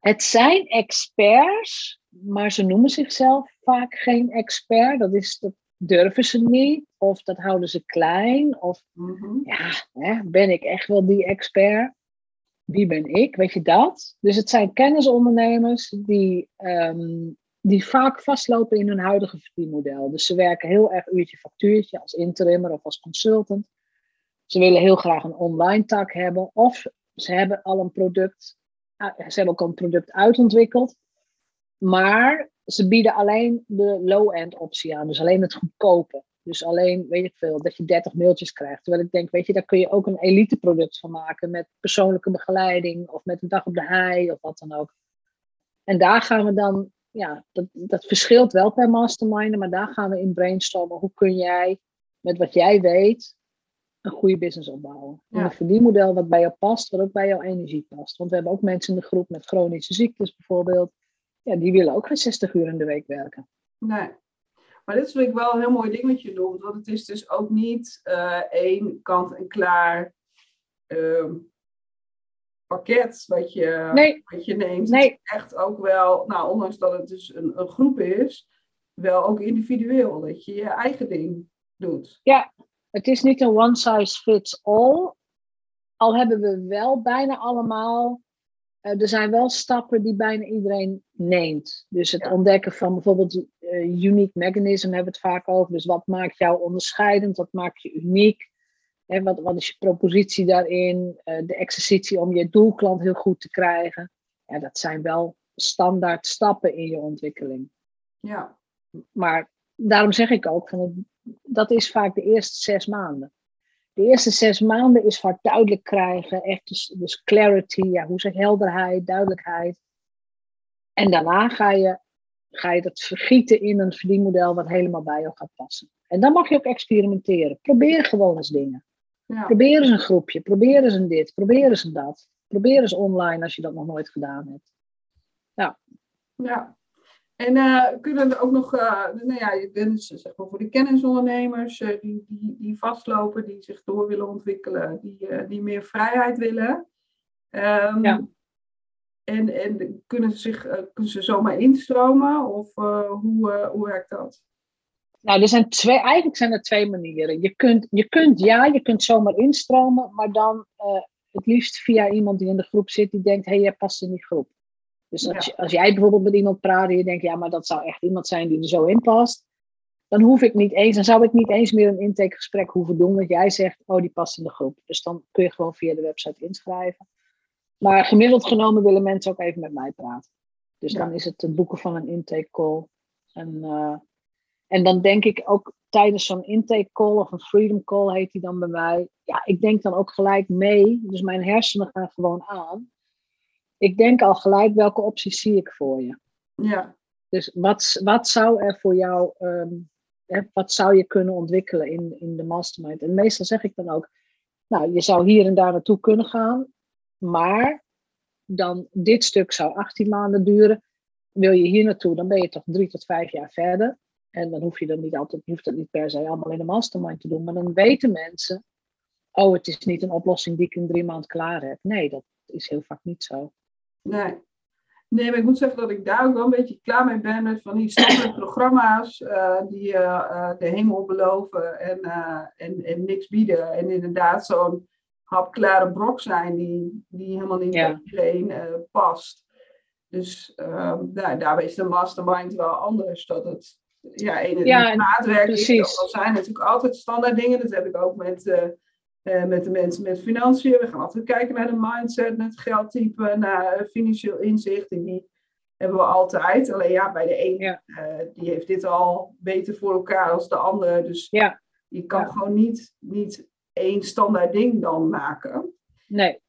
Het zijn experts, maar ze noemen zichzelf vaak geen expert. Dat, is, dat durven ze niet, of dat houden ze klein. Of Mhm. ja, hè, ben ik echt wel die expert? Wie ben ik? Weet je dat? Dus het zijn kennisondernemers die, ehm, die vaak vastlopen in hun huidige verdienmodel. Dus ze werken heel erg uurtje factuurtje als interimmer of als consultant. Ze willen heel graag een online tak hebben. Of ze hebben al een product, uh, ze hebben ook al een product uitontwikkeld. Maar ze bieden alleen de low-end optie aan. Dus alleen het goedkope. Dus alleen, weet ik veel, dat je 30 mailtjes krijgt. Terwijl ik denk, weet je, daar kun je ook een elite product van maken. Met persoonlijke begeleiding of met een dag op de hei of wat dan ook. En daar gaan we dan, ja, dat, dat verschilt wel per mastermind. Maar daar gaan we in brainstormen. Hoe kun jij met wat jij weet een goede business opbouwen? Ja. En een verdienmodel wat bij jou past, wat ook bij jouw energie past. Want we hebben ook mensen in de groep met chronische ziektes bijvoorbeeld. Ja, die willen ook geen 60 uur in de week werken. Nee. Maar dit vind ik wel een heel mooi ding wat je doet. Want het is dus ook niet eh, één kant en klaar ehm, pakket wat je, Nee. wat je neemt. Nee. Het is echt ook wel, nou, ondanks dat het dus een, een groep is, wel ook individueel. Dat je je eigen ding doet. Het is niet een one size fits all. Al hebben we wel bijna allemaal. eh, er zijn wel stappen die bijna iedereen neemt. Dus het Ja. ontdekken van bijvoorbeeld eh, unique mechanism hebben we het vaak over. Dus wat maakt jou onderscheidend? Wat maakt je uniek? Hè, wat, wat is je propositie daarin? Eh, de exercitie om je doelklant heel goed te krijgen. Ja, dat zijn wel standaard stappen in je ontwikkeling. Ja, Maar daarom zeg ik ook, van het- dat is vaak de eerste zes maanden. De eerste zes maanden is vaak duidelijk krijgen, echt dus, dus clarity, ja, hoe zeg helderheid, duidelijkheid. En daarna ga je, ga je dat vergieten in een verdienmodel wat helemaal bij jou gaat passen. En dan mag je ook experimenteren. Probeer gewoon eens dingen. ja. Probeer eens een groepje, probeer eens een dit, probeer eens een dat. Probeer eens online als je dat nog nooit gedaan hebt. Ja. En eh, kunnen er ook nog, eh, nou ja, je bent dus, zeg maar voor de kennisondernemers eh, die, die, die vastlopen, die zich door willen ontwikkelen, die, die meer vrijheid willen. Ehm, Ja. En, en kunnen, ze zich, kunnen ze zomaar instromen of hoe, hoe werkt dat? Nou, er zijn twee, eigenlijk zijn er twee manieren. Je kunt, je kunt ja, je kunt zomaar instromen, maar dan het liefst via iemand die in de groep zit die denkt, hé, hey, jij past in die groep. Dus als, Ja. je- als jij bijvoorbeeld met iemand praat en je denkt, ja, maar dat zou echt iemand zijn die er zo in past, dan hoef ik niet eens, dan zou ik niet eens meer een intakegesprek hoeven doen, want jij zegt, oh, die past in de groep. Dus dan kun je gewoon via de website inschrijven. Maar gemiddeld genomen willen mensen ook even met mij praten. Dus Ja. dan is het het boeken van een intake call. En, eh, en dan denk ik ook tijdens zo'n intake call of een freedom call heet die dan bij mij. Ja, ik denk dan ook gelijk mee. Dus mijn hersenen gaan gewoon aan. Ik denk al gelijk welke opties zie ik voor je. Ja, Dus wat, wat zou er voor jou, ehm, hè, wat zou je kunnen ontwikkelen in, in de mastermind? En meestal zeg ik dan ook, nou, je zou hier en daar naartoe kunnen gaan, maar dan dit stuk zou 18 maanden duren. Wil je hier naartoe, dan ben je toch drie tot vijf jaar verder. En dan hoef je dan niet altijd, hoeft dat niet per se allemaal in de mastermind te doen. Maar dan weten mensen, oh, het is niet een oplossing die ik in drie maanden klaar heb. Nee, dat is heel vaak niet zo. Nee. Nee, maar ik moet zeggen dat ik daar ook wel een beetje klaar mee ben met van die standaard (clears throat) programma's eh, die eh, eh, de hemel beloven en, en, en niks bieden. En inderdaad zo'n hapklare brok zijn die, die helemaal niet Ja. bij iedereen past. Dus eh, daar, daarbij is de mastermind wel anders. Dat het ja, Ja, een maatwerk is. Er zijn natuurlijk altijd standaard dingen. Dat heb ik ook met, eh, met de mensen met financiën. We gaan altijd kijken naar de mindset, naar het geldtype, naar eh, financieel inzicht. En die hebben we altijd. Alleen ja, bij de een Ja. eh, die heeft dit al beter voor elkaar als de ander. Dus Ja. je kan Ja. gewoon niet, niet één standaard ding dan maken. Nee,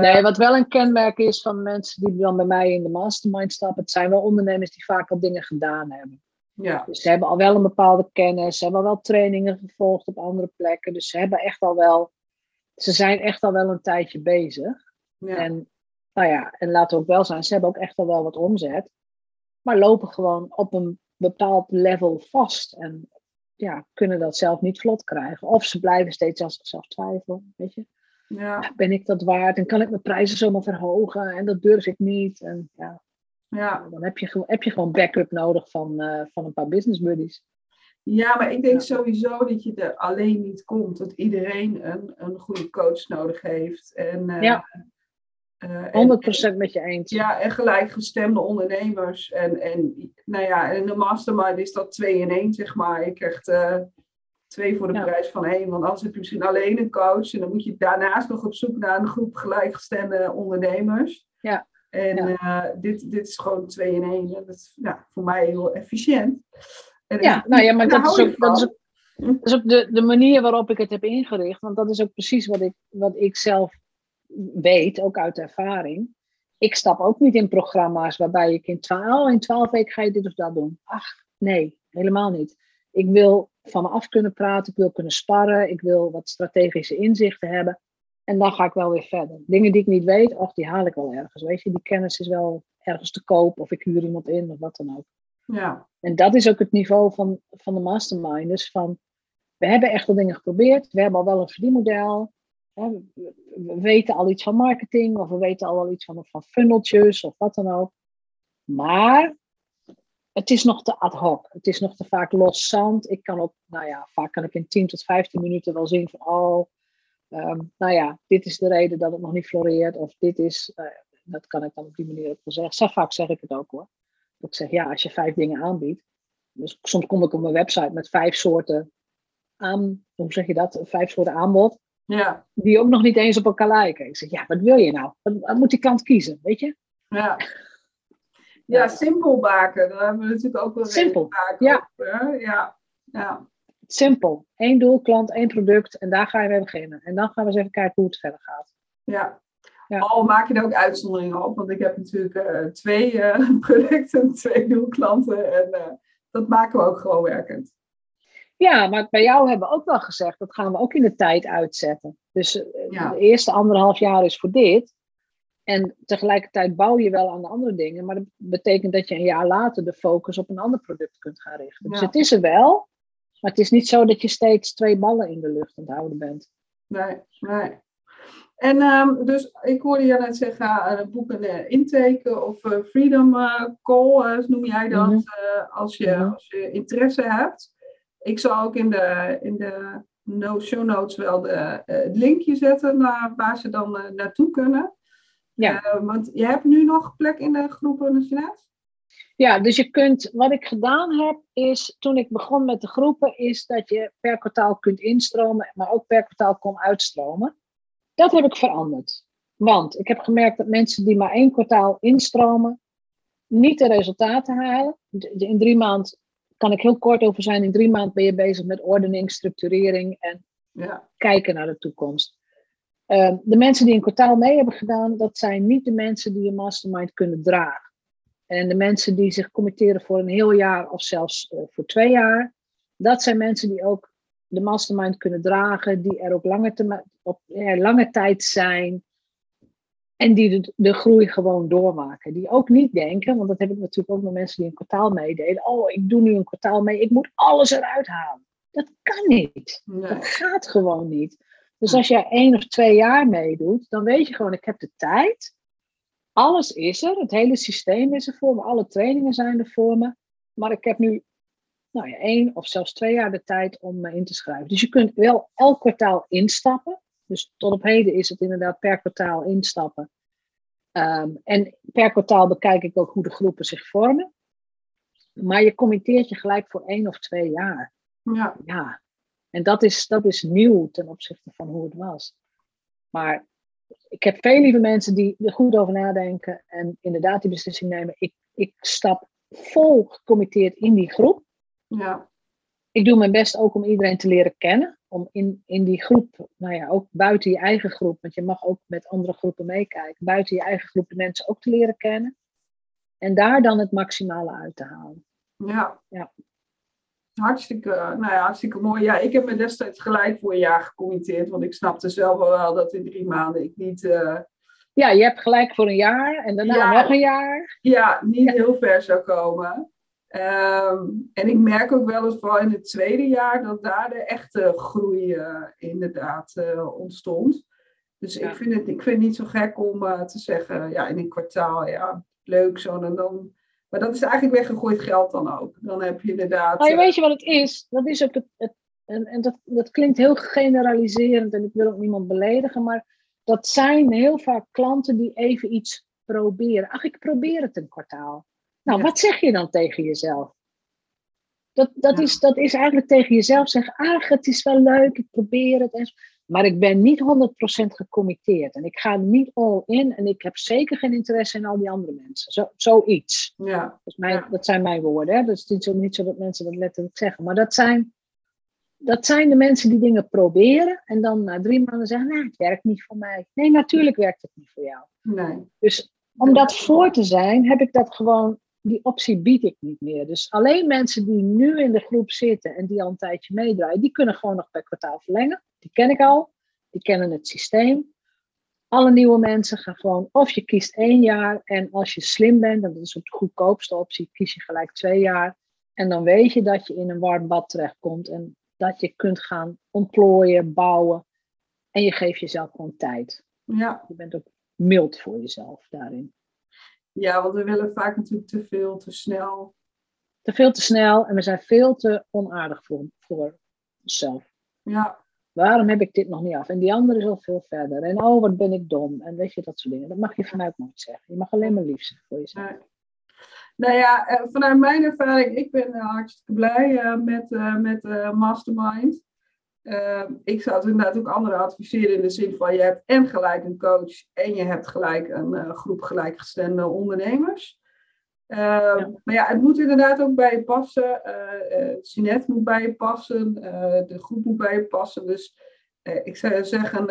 Nee, wat wel een kenmerk is van mensen die dan bij mij in de mastermind stappen, het zijn wel ondernemers die vaak al dingen gedaan hebben. Ja, Dus ze hebben al wel een bepaalde kennis, ze hebben al wel trainingen gevolgd op andere plekken. Dus ze hebben echt al wel, ze zijn echt al wel een tijdje bezig. ja, En nou ja, en laten we ook wel zijn, ze hebben ook echt al wel wat omzet. Maar lopen gewoon op een bepaald level vast. En ja, kunnen dat zelf niet vlot krijgen. Of ze blijven steeds aan zichzelf twijfelen, weet je. Ja. Ben ik dat waard? En kan ik mijn prijzen zomaar verhogen? En dat durf ik niet. En ja, Ja. dan heb je, gewoon- heb je gewoon backup nodig van, eh, van een paar business buddies. ja, maar ik denk Ja. sowieso dat je er alleen niet komt. Dat iedereen een, een goede coach nodig heeft. En, eh, Ja. eh, en- 100% met je eens. Ja, en gelijkgestemde ondernemers. En, en, nou ja, en de mastermind is dat twee in één, zeg maar. Je krijgt eh, twee voor de Ja. prijs van één. Want anders heb je misschien alleen een coach. En dan moet je daarnaast nog op zoek naar een groep gelijkgestemde ondernemers. Ja. En Ja. eh, dit, dit is gewoon twee in één. En dat is ja, voor mij heel efficiënt. En Ja, nou ja, maar dat is ook, dat is ook, dat is ook de, de manier waarop ik het heb ingericht. Want dat is ook precies wat ik, wat ik zelf weet, ook uit ervaring. Ik stap ook niet in programma's waarbij ik in twaalf, in twaalf weken ga je dit of dat doen. Ach, nee, helemaal niet. Ik wil van me af kunnen praten, ik wil kunnen sparren, ik wil wat strategische inzichten hebben. En dan ga ik wel weer verder. Dingen die ik niet weet, och, die haal ik wel ergens. Weet je, die kennis is wel ergens te koop of ik huur iemand in of wat dan ook. Ja, En dat is ook het niveau van, van de masterminders. Van, we hebben echt wel dingen geprobeerd. We hebben al wel een verdienmodel. Hè, we, we weten al iets van marketing. Of we weten al wel iets van, van funneltjes of wat dan ook. Maar het is nog te ad hoc. Het is nog te vaak los zand. Ik kan ook, nou ja, vaak kan ik in 10 tot 15 minuten wel zien van, oh, ehm, nou ja, dit is de reden dat het nog niet floreert. Of dit is, eh, dat kan ik dan op die manier ook wel zeggen. Zeg, vaak zeg ik het ook hoor. Dat ik zeg, ja, als je vijf dingen aanbiedt. Dus soms kom ik op mijn website met vijf soorten aan, hoe zeg je dat? Vijf soorten aanbod. ja, Die ook nog niet eens op elkaar lijken. Ik zeg, ja, wat wil je nou? Wat, wat moet die klant kiezen, weet je? ja. (laughs) Ja, simpel baken. Daar hebben we natuurlijk ook wel Simpel, vaak ja. Ja, ja. Simpel. Eén doel, klant, één product. En daar ga je mee beginnen. En dan gaan we eens even kijken hoe het verder gaat. Ja. Ja. Al maak je er ook uitzonderingen op, want ik heb natuurlijk eh, twee eh, (laughs) producten, twee doelklanten en eh, dat maken we ook gewoon werkend. Ja, maar bij jou hebben we ook wel gezegd, dat gaan we ook in de tijd uitzetten. Dus Ja. de eerste anderhalf jaar is voor dit. En tegelijkertijd bouw je wel aan de andere dingen. Maar dat betekent dat je een jaar later de focus op een ander product kunt gaan richten. Dus het is er wel. Maar het is niet zo dat je steeds twee ballen in de lucht aan het houden bent. Nee, nee. En ehm, dus ik hoorde je net zeggen, uh, boek een eh, intake of eh, freedom eh, call, eh, noem jij dat, Mhm. eh, als, je, Mhm. als je interesse hebt. Ik zal ook in de, in de no show notes wel de, eh, het linkje zetten naar waar ze dan eh, naartoe kunnen. Ja. Eh, want je hebt nu nog plek in de groepen, Jeanette? Ja, dus je kunt, wat ik gedaan heb, is toen ik begon met de groepen, is dat je per kwartaal kunt instromen, maar ook per kwartaal kon uitstromen. Dat heb ik veranderd. Want ik heb gemerkt dat mensen die maar één kwartaal instromen, niet de resultaten halen. In drie maanden kan ik heel kort over zijn. In drie maanden ben je bezig met ordening, structurering en Ja, kijken naar de toekomst. Ehm, de mensen die een kwartaal mee hebben gedaan, dat zijn niet de mensen die een mastermind kunnen dragen. En de mensen die zich committeren voor een heel jaar of zelfs eh, voor twee jaar, dat zijn mensen die ook de mastermind kunnen dragen, die er ook lange, op ja, lange tijd zijn en die de, de groei gewoon doormaken. Die ook niet denken, want dat heb ik natuurlijk ook met mensen die een kwartaal meededen. Oh, ik doe nu een kwartaal mee, ik moet alles eruit halen. Dat kan niet. nee. Dat gaat gewoon niet. Dus als je één of twee jaar meedoet, dan weet je gewoon, ik heb de tijd. Alles is er, het hele systeem is er voor me, alle trainingen zijn er voor me. Maar ik heb nu nou ja, één of zelfs twee jaar de tijd om me in te schrijven. Dus je kunt wel elk kwartaal instappen. Dus tot op heden is het inderdaad per kwartaal instappen. Ehm, en per kwartaal bekijk ik ook hoe de groepen zich vormen. Maar je committeert je gelijk voor één of twee jaar. Ja, Ja, en dat is, dat is nieuw ten opzichte van hoe het was. Maar ik heb veel lieve mensen die er goed over nadenken en inderdaad die beslissing nemen. Ik, ik stap vol gecommitteerd in die groep. ja, Ik doe mijn best ook om iedereen te leren kennen. Om in, in die groep, nou ja, ook buiten je eigen groep, want je mag ook met andere groepen meekijken. Buiten je eigen groep de mensen ook te leren kennen. En daar dan het maximale uit te halen. ja. Ja. Hartstikke, nou ja, hartstikke mooi. Ja, ik heb me destijds gelijk voor een jaar gecommitteerd, want ik snapte zelf wel dat in drie maanden ik niet, eh, Ja, je hebt gelijk voor een jaar en daarna Ja. nog een jaar. ja, niet heel ver zou komen. Ehm, en ik merk ook wel eens vooral in het tweede jaar dat daar de echte groei eh, inderdaad eh, ontstond. Dus Ja. ik, vind het, ik vind het niet zo gek om te zeggen, ja, in een kwartaal, ja, leuk zo. En dan, maar dat is eigenlijk weggegooid geld dan ook. Dan heb je inderdaad... Nou, eh, weet je wat het is? Dat is ook het, het en, en dat, dat klinkt heel generaliserend en ik wil ook niemand beledigen, maar dat zijn heel vaak klanten die even iets proberen. Ach, ik probeer het een kwartaal. Nou, Ja. wat zeg je dan tegen jezelf? Dat, dat, Ja. is, dat is eigenlijk tegen jezelf zeggen, ach, het is wel leuk, ik probeer het. En, maar ik ben niet 100% gecommitteerd en ik ga niet all in en ik heb zeker geen interesse in al die andere mensen. Zo, zoiets. ja, Dat, is mijn, Ja. dat zijn mijn woorden. Hè? Dat is niet zo, niet zo dat mensen dat letterlijk zeggen. Maar dat zijn, dat zijn de mensen die dingen proberen. En dan na drie maanden zeggen: Nee, het werkt niet voor mij. Nee, natuurlijk werkt het niet voor jou. nee. Dus om dat voor te zijn, heb ik dat gewoon. Die optie bied ik niet meer. Dus alleen mensen die nu in de groep zitten en die al een tijdje meedraaien, die kunnen gewoon nog per kwartaal verlengen. Die ken ik al. Die kennen het systeem. Alle nieuwe mensen gaan gewoon, of je kiest één jaar en als je slim bent, en dat is de goedkoopste optie, kies je gelijk twee jaar. En dan weet je dat je in een warm bad terechtkomt en dat je kunt gaan ontplooien, bouwen. En je geeft jezelf gewoon tijd. Ja. Je bent ook mild voor jezelf daarin. ja, want we willen vaak natuurlijk te veel, te snel. Te veel te snel en we zijn veel te onaardig voor, voor onszelf. Ja, Waarom heb ik dit nog niet af? En die andere is al veel verder. En oh, wat ben ik dom. En weet je, dat soort dingen. Dat mag je vanuit nooit zeggen. Je mag alleen maar lief zijn voor jezelf. Nou ja, eh, vanuit mijn ervaring, ik ben eh, hartstikke blij eh, met, met Mastermind. Ik zou het inderdaad ook anderen adviseren in de zin van je hebt en gelijk een coach en je hebt gelijk een groep gelijkgestemde ondernemers. Eh, Maar ja, het moet inderdaad ook bij je passen. Sinet moet bij je passen, eh, de groep moet bij je passen. Dus ik zou zeggen,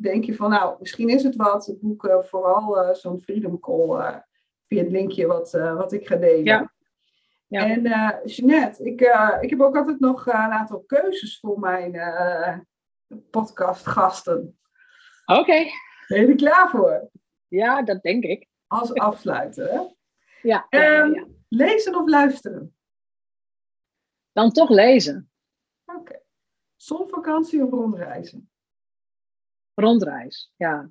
denk je van nou, misschien is het wat. Boek vooral zo'n Freedom Call via het linkje wat, wat ik ga delen. Ja. Ja. En Jeanette, ik, ik heb ook altijd nog een aantal keuzes voor mijn podcastgasten. Oké. Ben je er klaar voor? Ja, dat denk ik. Als afsluiter. Ja, ja, ja, Ehm, ja. Lezen of luisteren? Dan toch lezen. Oké. Zonvakantie of rondreizen? Rondreis. Ja.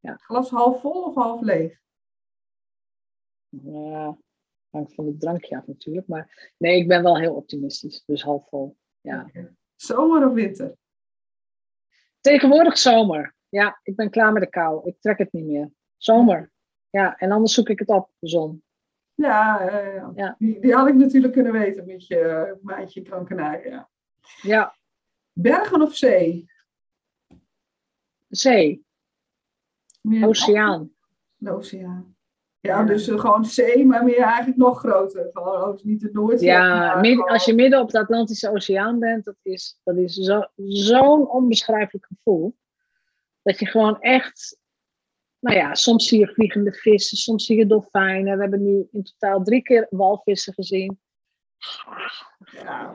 Glas half vol of half leeg? Ja, hangt van het drankje af natuurlijk. Maar nee, ik ben wel heel optimistisch. Dus half vol. Ja. Zomer of winter? Tegenwoordig zomer. Ja, ik ben klaar met de kou. Ik trek het niet meer. Zomer. Ja, en anders zoek ik het op, de zon. Ja, ja. Ja. Die, die had ik natuurlijk kunnen weten met je eh, maandje Gran Canaria. Ja, Bergen of zee? zee, Meer oceaan. De oceaan. Ja, Ja. dus eh, gewoon zee, maar meer eigenlijk nog groter. Gewoon oh, niet de Noordzee. Ja, midden- als je midden op de Atlantische Oceaan bent, dat is, dat is zo- zo'n onbeschrijfelijk gevoel. Dat je gewoon echt, nou ja, soms zie je vliegende vissen, soms zie je dolfijnen. We hebben nu in totaal drie keer walvissen gezien. Ja, ja,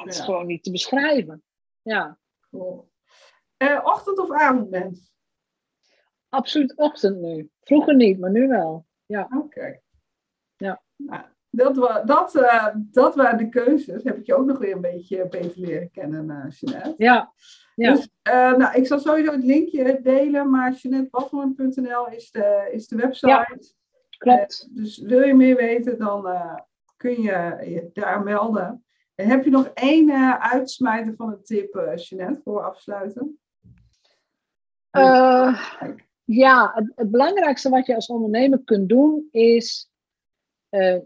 het is Ja. gewoon niet te beschrijven. Ja, cool. Eh, ochtend of avondmens? absoluut ochtend nu. Vroeger niet, maar nu wel. Oké. Ja. Nou, dat, wa dat, eh, dat waren de keuzes. Heb ik je ook nog weer een beetje beter leren kennen, eh Jeanette. Ja, ja. Dus, eh, nou, ik zal sowieso het linkje delen, maar jeanettebadhoorn.nl is de, is de website. klopt. Eh, dus wil je meer weten, dan eh, kun je je daar melden. En heb je nog één uitsmijter van een tip, eh Jeanette, voor afsluiten? Ja, het, het belangrijkste wat je als ondernemer kunt doen is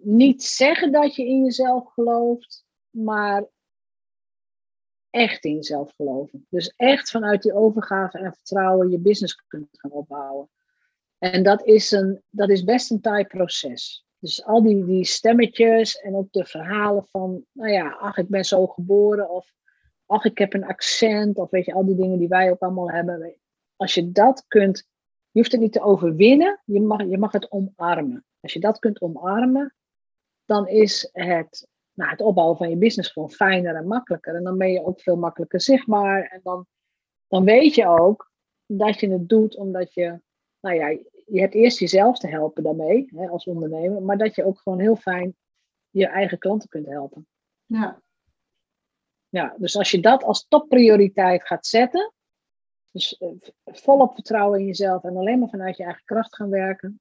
niet zeggen dat je in jezelf gelooft, maar echt in jezelf geloven. Dus echt vanuit die overgave en vertrouwen je business kunt gaan opbouwen. En dat is, een, dat is best een taai proces. Dus al die, die stemmetjes en ook de verhalen van, nou ja, ach, ik ben zo geboren, of ach, ik heb een accent, of weet je, al die dingen die wij ook allemaal hebben. Als je dat kunt, je hoeft het niet te overwinnen, je mag, je mag het omarmen. Als je dat kunt omarmen, dan is het, nou, het opbouwen van je business gewoon fijner en makkelijker. En dan ben je ook veel makkelijker zichtbaar. En dan, dan weet je ook dat je het doet omdat je, nou ja, je hebt eerst jezelf te helpen daarmee, hè, als ondernemer, maar dat je ook gewoon heel fijn je eigen klanten kunt helpen. Ja, Ja, dus als je dat als topprioriteit gaat zetten, Dus uh, volop vertrouwen in jezelf en alleen maar vanuit je eigen kracht gaan werken.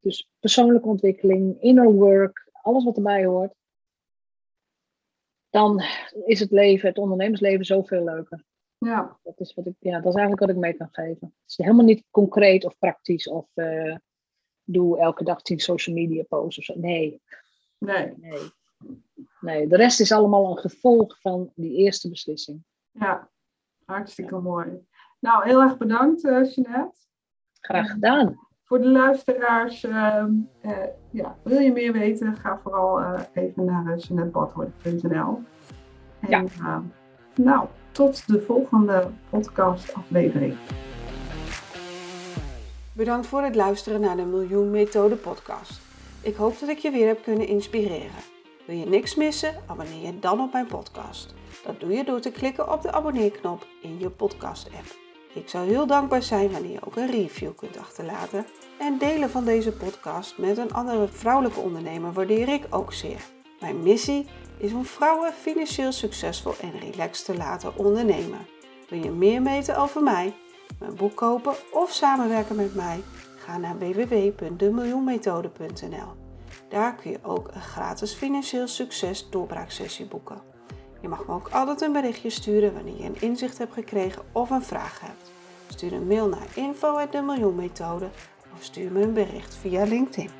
Dus persoonlijke ontwikkeling, inner work, alles wat erbij hoort. Dan is het leven, het ondernemersleven, zoveel leuker. Ja. Dat is, wat ik, ja, dat is eigenlijk wat ik mee kan geven. Het is helemaal niet concreet of praktisch of uh, doe elke dag tien social media posts of zo. Nee. Nee. nee. Nee, de rest is allemaal een gevolg van die eerste beslissing. Ja, hartstikke mooi. Nou, heel erg bedankt, uh, Jeanette. Graag gedaan. Voor de luisteraars, uh, uh, ja, wil je meer weten, ga vooral uh, even naar jeanettebadhoort.nl. En ja. nou, tot de volgende podcastaflevering. Bedankt voor het luisteren naar de Miljoen Methode podcast. Ik hoop dat ik je weer heb kunnen inspireren. Wil je niks missen? Abonneer je dan op mijn podcast. Dat doe je door te klikken op de abonneerknop in je podcast-app. Ik zou heel dankbaar zijn wanneer je ook een review kunt achterlaten. En delen van deze podcast met een andere vrouwelijke ondernemer waardeer ik ook zeer. Mijn missie is om vrouwen financieel succesvol en relaxed te laten ondernemen. Wil je meer weten over mij, mijn boek kopen of samenwerken met mij? Ga naar www.demiljoenmethode.nl. Daar kun je ook een gratis financieel succes doorbraaksessie boeken. Je mag me ook altijd een berichtje sturen wanneer je een inzicht hebt gekregen of een vraag hebt. Stuur een mail naar info@demiljoenmethode of stuur me een bericht via LinkedIn.